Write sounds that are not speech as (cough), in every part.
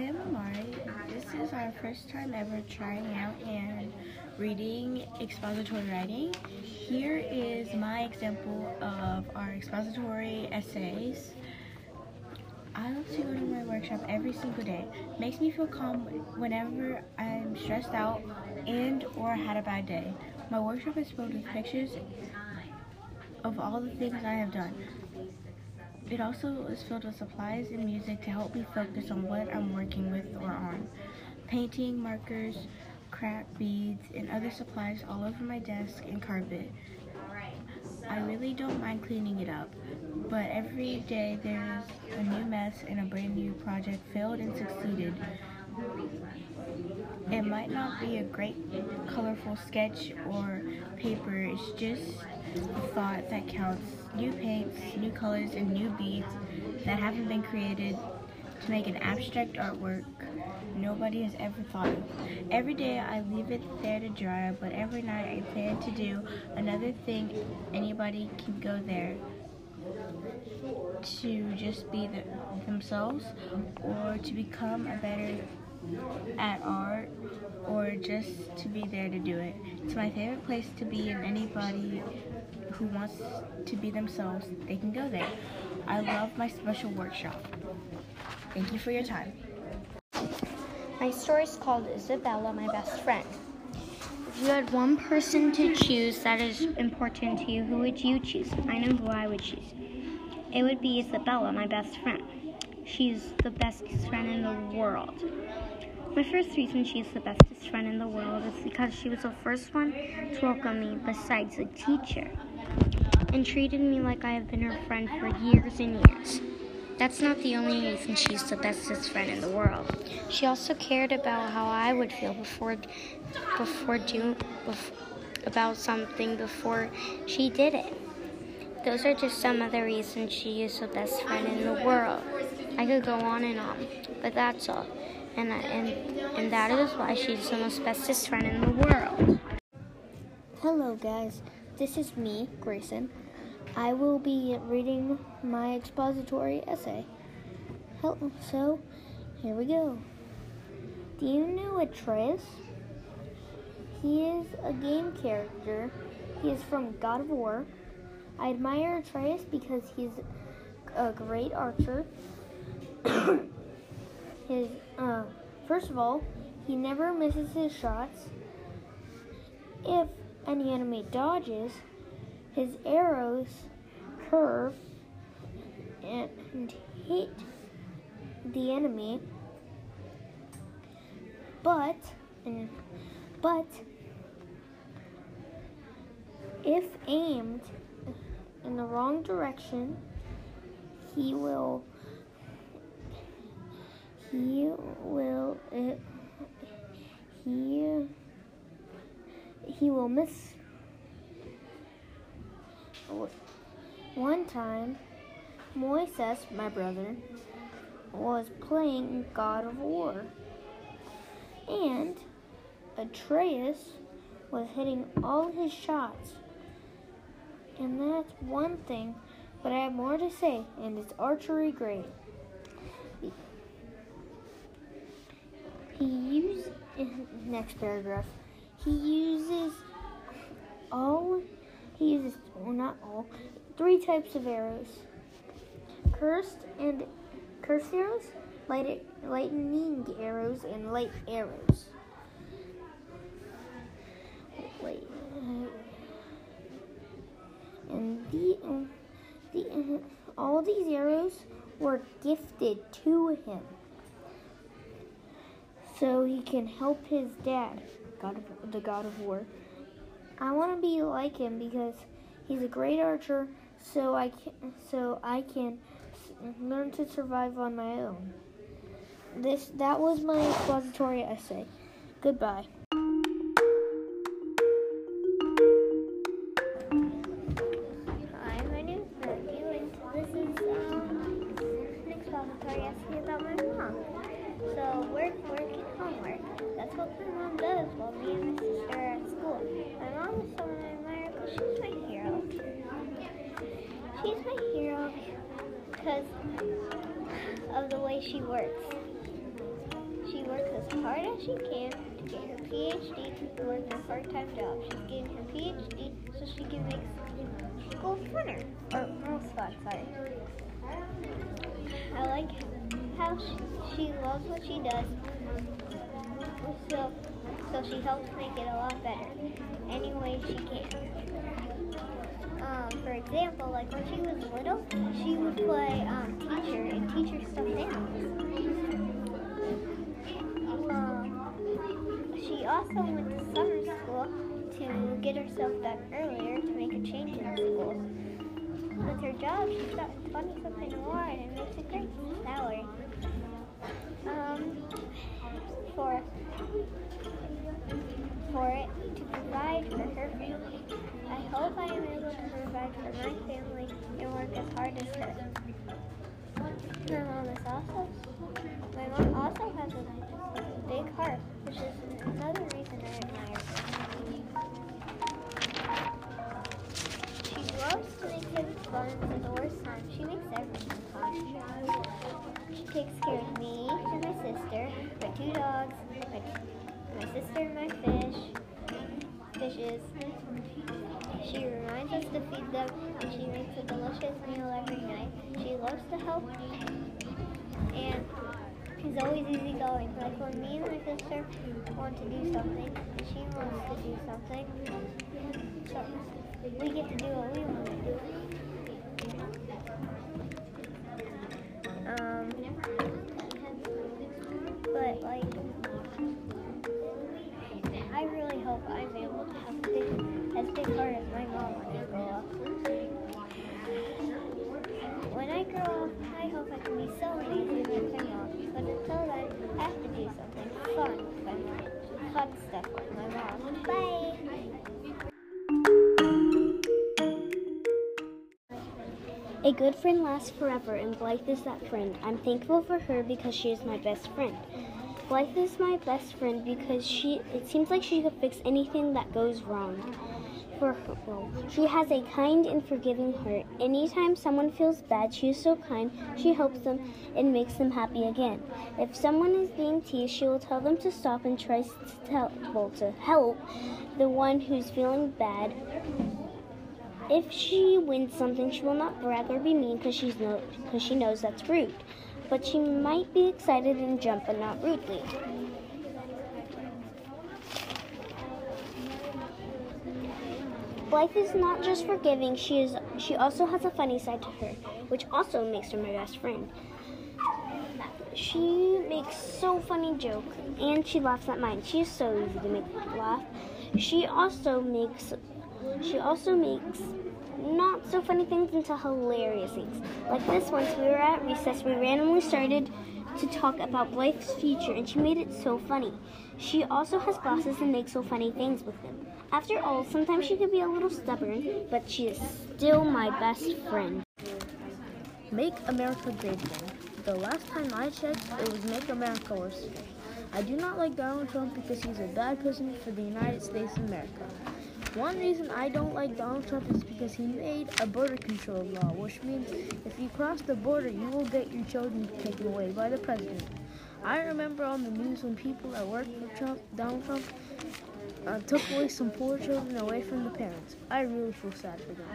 am Amari. Uh, this is our first time ever trying out and reading expository writing. Here is my example of our expository essays. I love to go to my workshop every single day. Makes me feel calm whenever I'm stressed out and or had a bad day. My workshop is filled with pictures of all the things I have done. It also is filled with supplies and music to help me focus on what I'm working with or on. Painting, markers, craft beads, and other supplies all over my desk and carpet. I really don't mind cleaning it up, but every day there's a new mess and a brand new project failed and succeeded. It might not be a great colorful sketch or paper, it's just a thought that counts. New paints, new colors, and new beads that haven't been created to make an abstract artwork nobody has ever thought of. Every day I leave it there to dry, but every night I plan to do another thing anybody can go there to just be the, themselves or to become a better at art or just to be there to do it. It's my favorite place to be and anybody who wants to be themselves, they can go there. I love my special workshop. Thank you for your time. My story is called Isabella, my best friend. If you had one person to choose that is important to you, who would you choose? I know who I would choose. It would be Isabella, my best friend. She's the bestest friend in the world. My first reason she's the bestest friend in the world is because she was the first one to welcome me besides a teacher and treated me like I have been her friend for years and years. That's not the only reason she's the bestest friend in the world. She also cared about how I would feel before before doing about something before she did it. Those are just some of the reasons she is the best friend in the world. I could go on and on, but that's all. And, and, and that is why she's the most bestest friend in the world. Hello, guys. This is me, Grayson. I will be reading my expository essay. So, here we go. Do you know Atreus? He is a game character. He is from God of War. I admire Atreus because he's a great archer. (coughs) his uh, first of all, he never misses his shots. If any enemy dodges, his arrows curve and hit the enemy, but and, but if aimed in the wrong direction, he will he will uh, he he will miss one time, Moises, my brother, was playing God of War, and Atreus was hitting all his shots. And that's one thing, but I have more to say, and it's archery grade. He uses, next paragraph, he uses all he uses, well, not all, three types of arrows. Cursed and cursed arrows, light, lightning arrows, and light arrows. Wait. And the, uh, the uh, all these arrows were gifted to him, so he can help his dad, God of, the God of War. I want to be like him because he's a great archer, so I can, so I can learn to survive on my own. This that was my expository essay. Goodbye. She's my hero because of the way she works. she works as hard as she can to get her PhD to work a part-time job. She's getting her PhD so she can make school funner. Or oh, more fun, sorry. I like how she, she loves what she does. So, so she helps make it a lot better. Any way she can. Um, for example, like when she was little, she would play um, teacher and teach her stuffed animals. Um, she also went to summer school to get herself done earlier to make a change in her school. With her job, she's got 20 something award and makes a great salary. Um, for for it to provide for her family. I hope I am able to provide for my family and work as hard as her. My mom is also my mom also has a big heart, which is another reason I admire her. She loves to make things fun at the worst time. She makes everything fun. She takes care of me and my sister, my two dogs, fishes. She reminds us to feed them, and she makes a delicious meal every night. She loves to help, and she's always easygoing. Like when me and my sister want to do something, and she wants to do something, so we get to do what we want to do. A good friend lasts forever, and Blythe is that friend. I'm thankful for her because she is my best friend. Blythe is my best friend because she. It seems like she could fix anything that goes wrong. For her, well, she has a kind and forgiving heart. Anytime someone feels bad, she is so kind. She helps them and makes them happy again. If someone is being teased, she will tell them to stop and tries to tell, well, to help the one who's feeling bad if she wins something, she will not brag or be mean because she's no, cause she knows that's rude. But she might be excited and jump, but not rudely. Blythe is not just forgiving; she is. She also has a funny side to her, which also makes her my best friend. She makes so funny jokes, and she laughs at mine. She is so easy to make laugh. She also makes she also makes not so funny things into hilarious things. Like this once we were at recess, we randomly started to talk about Blythe's future and she made it so funny. She also has glasses and makes so funny things with them. After all, sometimes she could be a little stubborn, but she is still my best friend. Make America great again. The last time I checked, it was Make America Worse Again. I do not like Donald Trump because he's a bad president for the United States of America. One reason I don't like Donald Trump is because he made a border control law, which means if you cross the border, you will get your children taken away by the president. I remember on the news when people that worked for Trump, Donald Trump, uh, took away some poor children away from the parents. I really feel sad for them.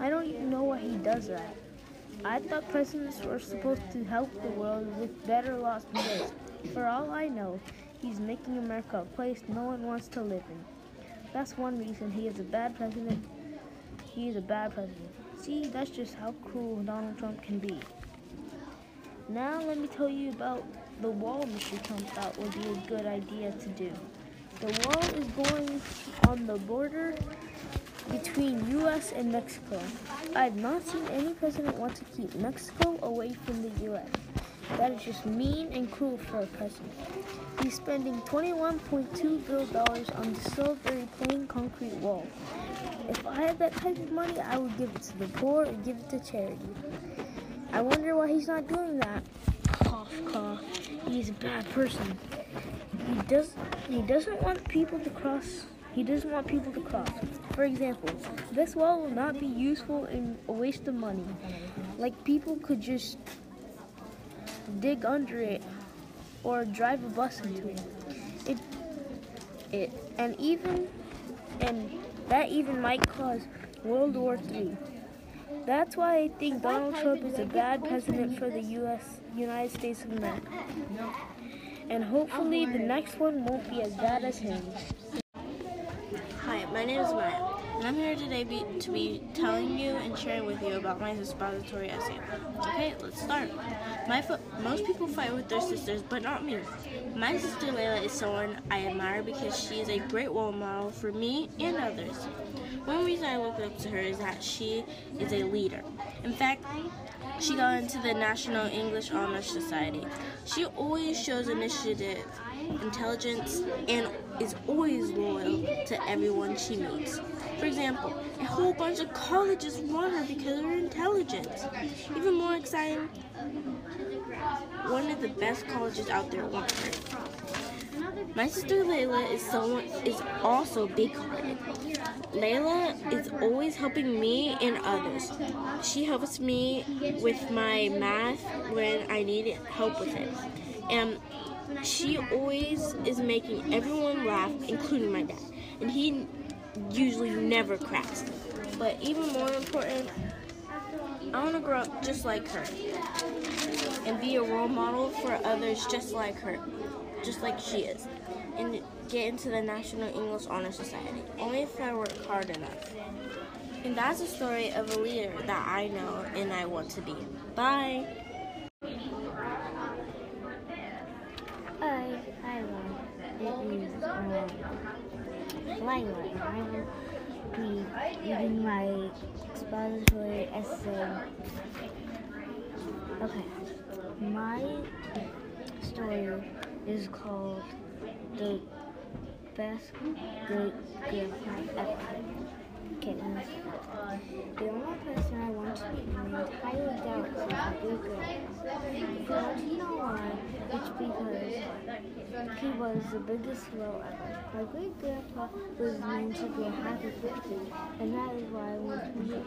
I don't even know why he does that. I thought presidents were supposed to help the world with better laws than this. For all I know, he's making America a place no one wants to live in. That's one reason he is a bad president. He is a bad president. See, that's just how cruel Donald Trump can be. Now let me tell you about the wall Mr. Trump thought would be a good idea to do. The wall is going on the border between U.S. and Mexico. I've not seen any president want to keep Mexico away from the U.S. That is just mean and cruel for a president. He's spending $21.2 billion on the very plain concrete wall. If I had that type of money, I would give it to the poor and give it to charity. I wonder why he's not doing that. Cough, cough. He's a bad person. He does. He doesn't want people to cross. He doesn't want people to cross. For example, this wall will not be useful and a waste of money. Like people could just dig under it or drive a bus into it. It, it, and even, and that even might cause World War III. That's why I think Donald Trump is a bad president for the U.S. United States of America. And hopefully the next one won't be as bad as him. Hi, my name is Maya, and I'm here today be, to be telling you and sharing with you about my expository essay. Okay, let's start. My most people fight with their sisters, but not me. My sister Layla is someone I admire because she is a great role model for me and others. One reason I look up to her is that she is a leader. In fact, she got into the National English Honor Society. She always shows initiative, intelligence, and is always loyal to everyone she meets. For example, a whole bunch of colleges want her because of her intelligence. Even more exciting, one of the best colleges out there want her. My sister Layla is someone is also big-hearted. Layla is always helping me and others. She helps me with my math when I need help with it. And she always is making everyone laugh, including my dad. And he usually never cracks. But even more important, I want to grow up just like her and be a role model for others just like her, just like she is, and get into the National English Honor Society, only if I work hard enough. And that's a story of a leader that I know and I want to be. Bye! Hi, hi, Mom. It is um, Lila, and I will be reading my expository essay. Okay, my story is called The Best Great Grandpa Ever. Start. The only person I want to be the entire galaxy is a good grandpa. If you want to know why, it's because he was the biggest hero ever. My great grandpa was known to be a happy person, and that is why I want to meet him.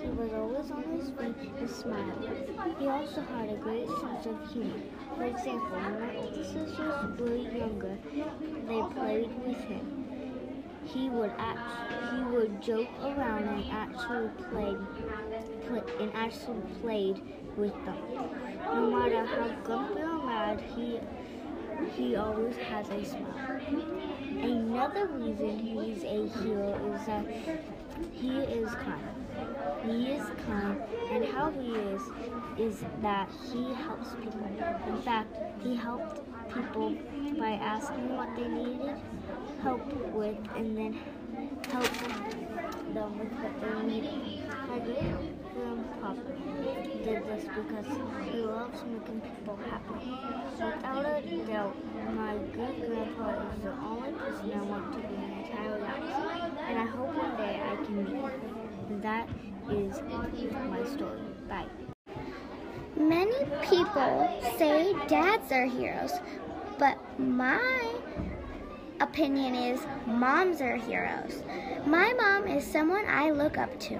He was always on his feet and smiling. He also had a great sense of humor. For example, when my older sisters were younger, they played with him. He would act, he would joke around and actually played, play, and actually played with them. No matter how grumpy or mad, he he always has a smile. Another reason he's a hero is that he is kind. He is kind, and how he is is that he helps people. In fact, he helped people by asking what they needed help with, and then help them with what they needed. My um, great grandpa did this because he loves making people happy. Without a doubt, my good grandpa is the only person I want to be in the entire galaxy, and I hope one day I can meet him. That is my story. Bye. Many people say dads are heroes, but my opinion is moms are heroes. My mom is someone I look up to.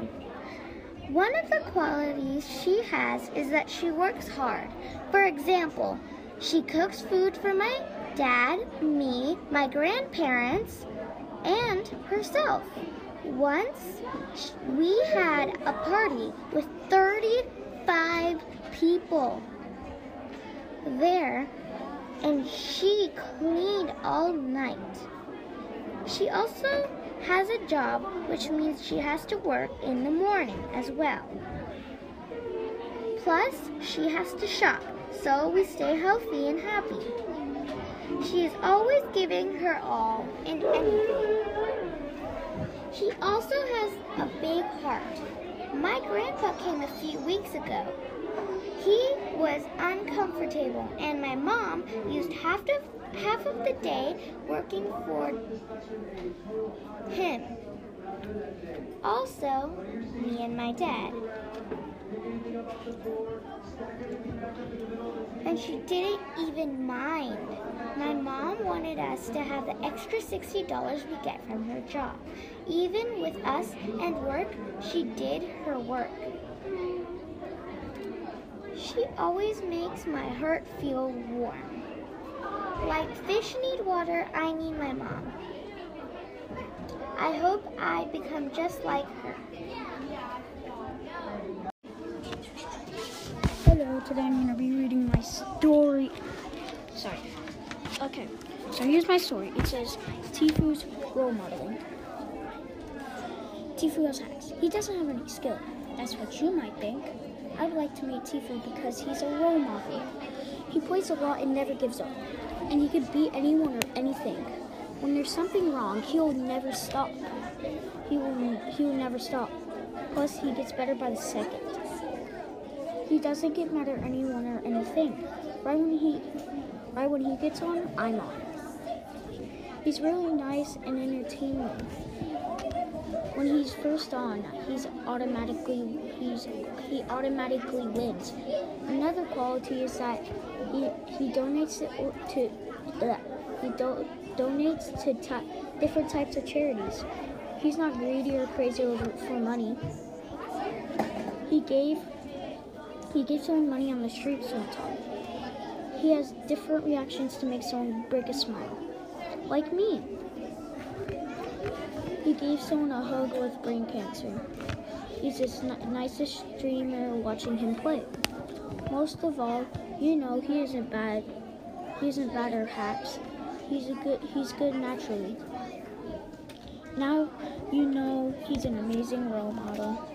One of the qualities she has is that she works hard. For example, she cooks food for my dad, me, my grandparents, and herself. Once we had a party with 35 people there, and she cleaned all night. She also has a job, which means she has to work in the morning as well. Plus, she has to shop, so we stay healthy and happy. She is always giving her all in anything. She also has a big heart. My grandpa came a few weeks ago. He was uncomfortable, and my mom used half of half of the day working for him. Also, me and my dad. And she didn't even mind. My mom wanted us to have the extra $60 we get from her job. Even with us and work, she did her work. She always makes my heart feel warm. Like fish need water, I need my mom. I hope I become just like her. Hello, today I'm going to be reading my story. Sorry. Okay, so here's my story. It says Tfue's role modeling. Tfue has hacks. He doesn't have any skill. That's what you might think. I would like to meet Tfue because he's a role model. He plays a lot and never gives up. And he could beat anyone or anything. When there's something wrong, he'll never stop. He will he will never stop. Plus he gets better by the second. He doesn't get mad at anyone or anything. Right when he right when he gets on, I'm on. He's really nice and entertaining. When he's first on, he's automatically he's he automatically wins. Another quality is that he he donates to, to uh, he do, donates to different types of charities. He's not greedy or crazy for money. He gave he gave someone money on the streets one time. He has different reactions to make someone break a smile, like me. He gave someone a hug with brain cancer. He's the nicest streamer watching him play. Most of all, you know he isn't bad. He isn't bad or hacks. He's a good. He's good naturally. Now you know he's an amazing role model.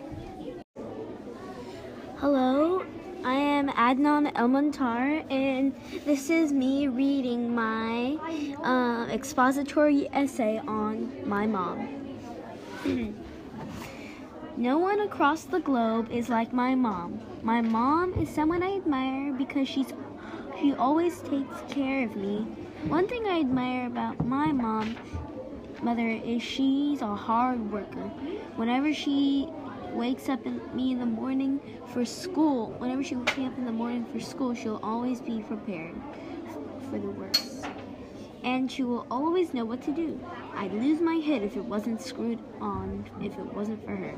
Hello, I am Adnan Elmontar, and this is me reading my uh, expository essay on my mom. (clears throat) no one across the globe is like my mom. My mom is someone I admire because she's she always takes care of me. One thing I admire about my mom mother is she's a hard worker. Whenever she wakes up in me in the morning for school, whenever she wakes me up in the morning for school, she'll always be prepared for the worst. And she will always know what to do. I'd lose my head if it wasn't screwed on, if it wasn't for her.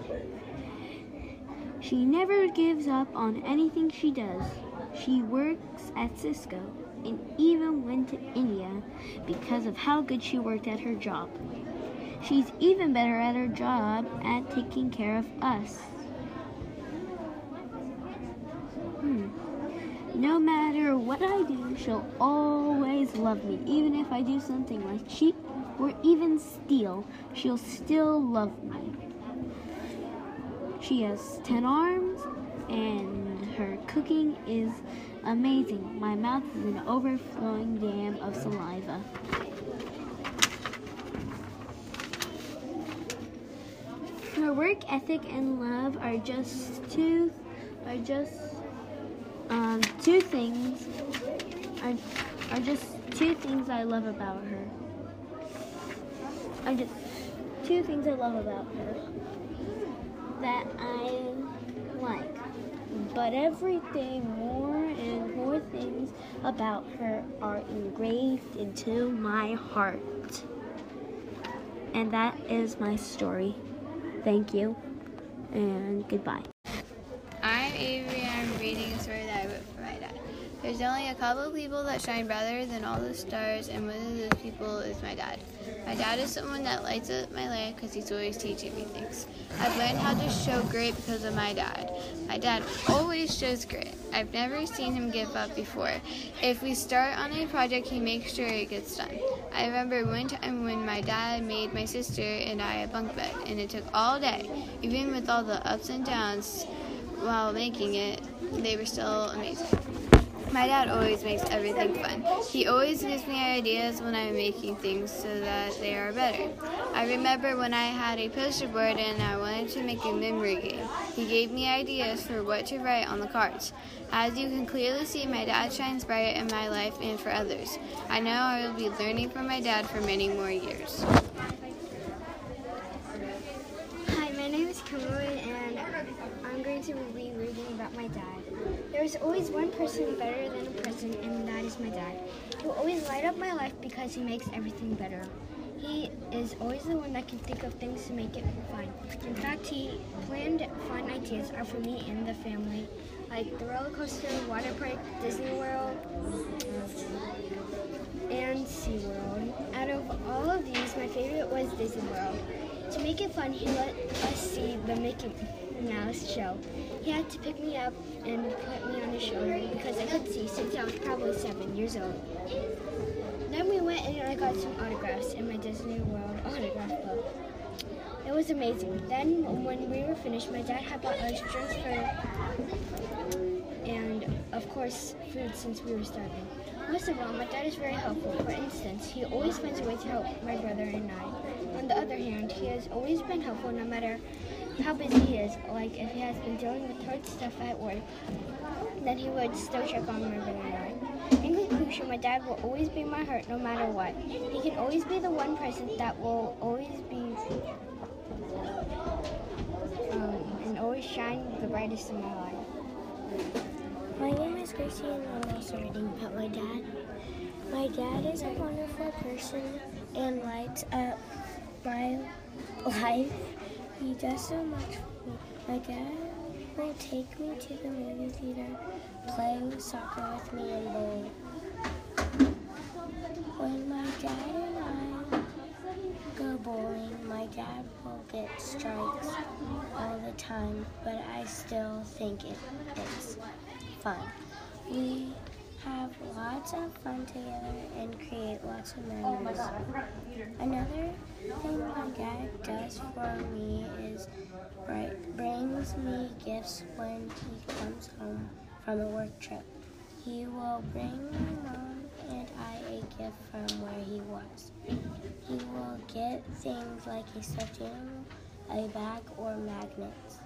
She never gives up on anything she does. She works at Cisco and even went to India because of how good she worked at her job. She's even better at her job at taking care of us. No matter what I do, she'll always love me. Even if I do something like cheat or even steal, she'll still love me. She has 10 arms and her cooking is amazing. My mouth is an overflowing dam of saliva. Her work ethic and love are just two are just um, two things are, are just two things I love about her. Are just two things I love about her that I like. But everything more and more things about her are engraved into my heart. And that is my story. Thank you and goodbye. I'm Avery I'm reading a story that I wrote for my dad. There's only a couple of people that shine brighter than all the stars, and one of those people is my dad. My dad is someone that lights up my life because he's always teaching me things. I've learned how to show grit because of my dad. My dad always shows grit. I've never seen him give up before. If we start on a project, he makes sure it gets done. I remember one time when my dad made my sister and I a bunk bed, and it took all day. Even with all the ups and downs while making it, they were still amazing. My dad always makes everything fun. He always gives me ideas when I'm making things so that they are better. I remember when I had a poster board and I wanted to make a memory game. He gave me ideas for what to write on the cards. As you can clearly see, my dad shines bright in my life and for others. I know I will be learning from my dad for many more years. Hi, my name is Kimberly, and I'm going to be reading about my dad. There's always one person better than a person, and that is my dad. He will always light up my life because he makes everything better. He is always the one that can think of things to make it fun. In fact, he planned fun ideas are for me and the family like the roller coaster, water park, Disney World, and SeaWorld. Out of all of these, my favorite was Disney World. To make it fun, he let us see the Mickey Mouse show. He had to pick me up and put me on his shoulder because I could see since I was probably seven years old. Then we went and I got some autographs in my Disney World autograph book. It was amazing. Then when we were finished, my dad had bought us drinks for and of course food since we were starving. Most of all, my dad is very helpful. For instance, he always finds a way to help my brother and I. On the other hand, he has always been helpful no matter how busy he is. Like if he has been dealing with hard stuff at work, then he would still check on and I. In conclusion, my dad will always be my heart no matter what. He can always be the one person that will always be um, and always shine the brightest in my life. My name is Gracie and I'm also reading about my dad. My dad is a wonderful person and lights up my life. He does so much for me. My dad will take me to the movie theater, play soccer with me, and bowl. When my dad and I go bowling, my dad will get strikes all the time, but I still think it is fun. We have lots of fun together and create lots of memories. Another thing my dad does for me is brings me gifts when he comes home from a work trip. He will bring my mom and I a gift from where he was. He will get things like a stuffed animal, a bag, or magnets.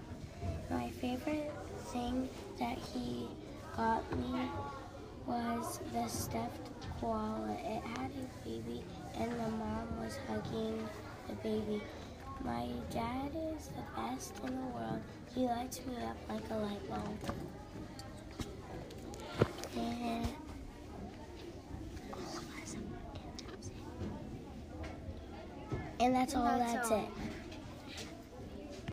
My favorite thing that he got me was the stuffed koala. It had a baby, and the mom was hugging the baby. My dad is the best in the world. He lights me up like a light bulb. And and that's all. that's That's all. it.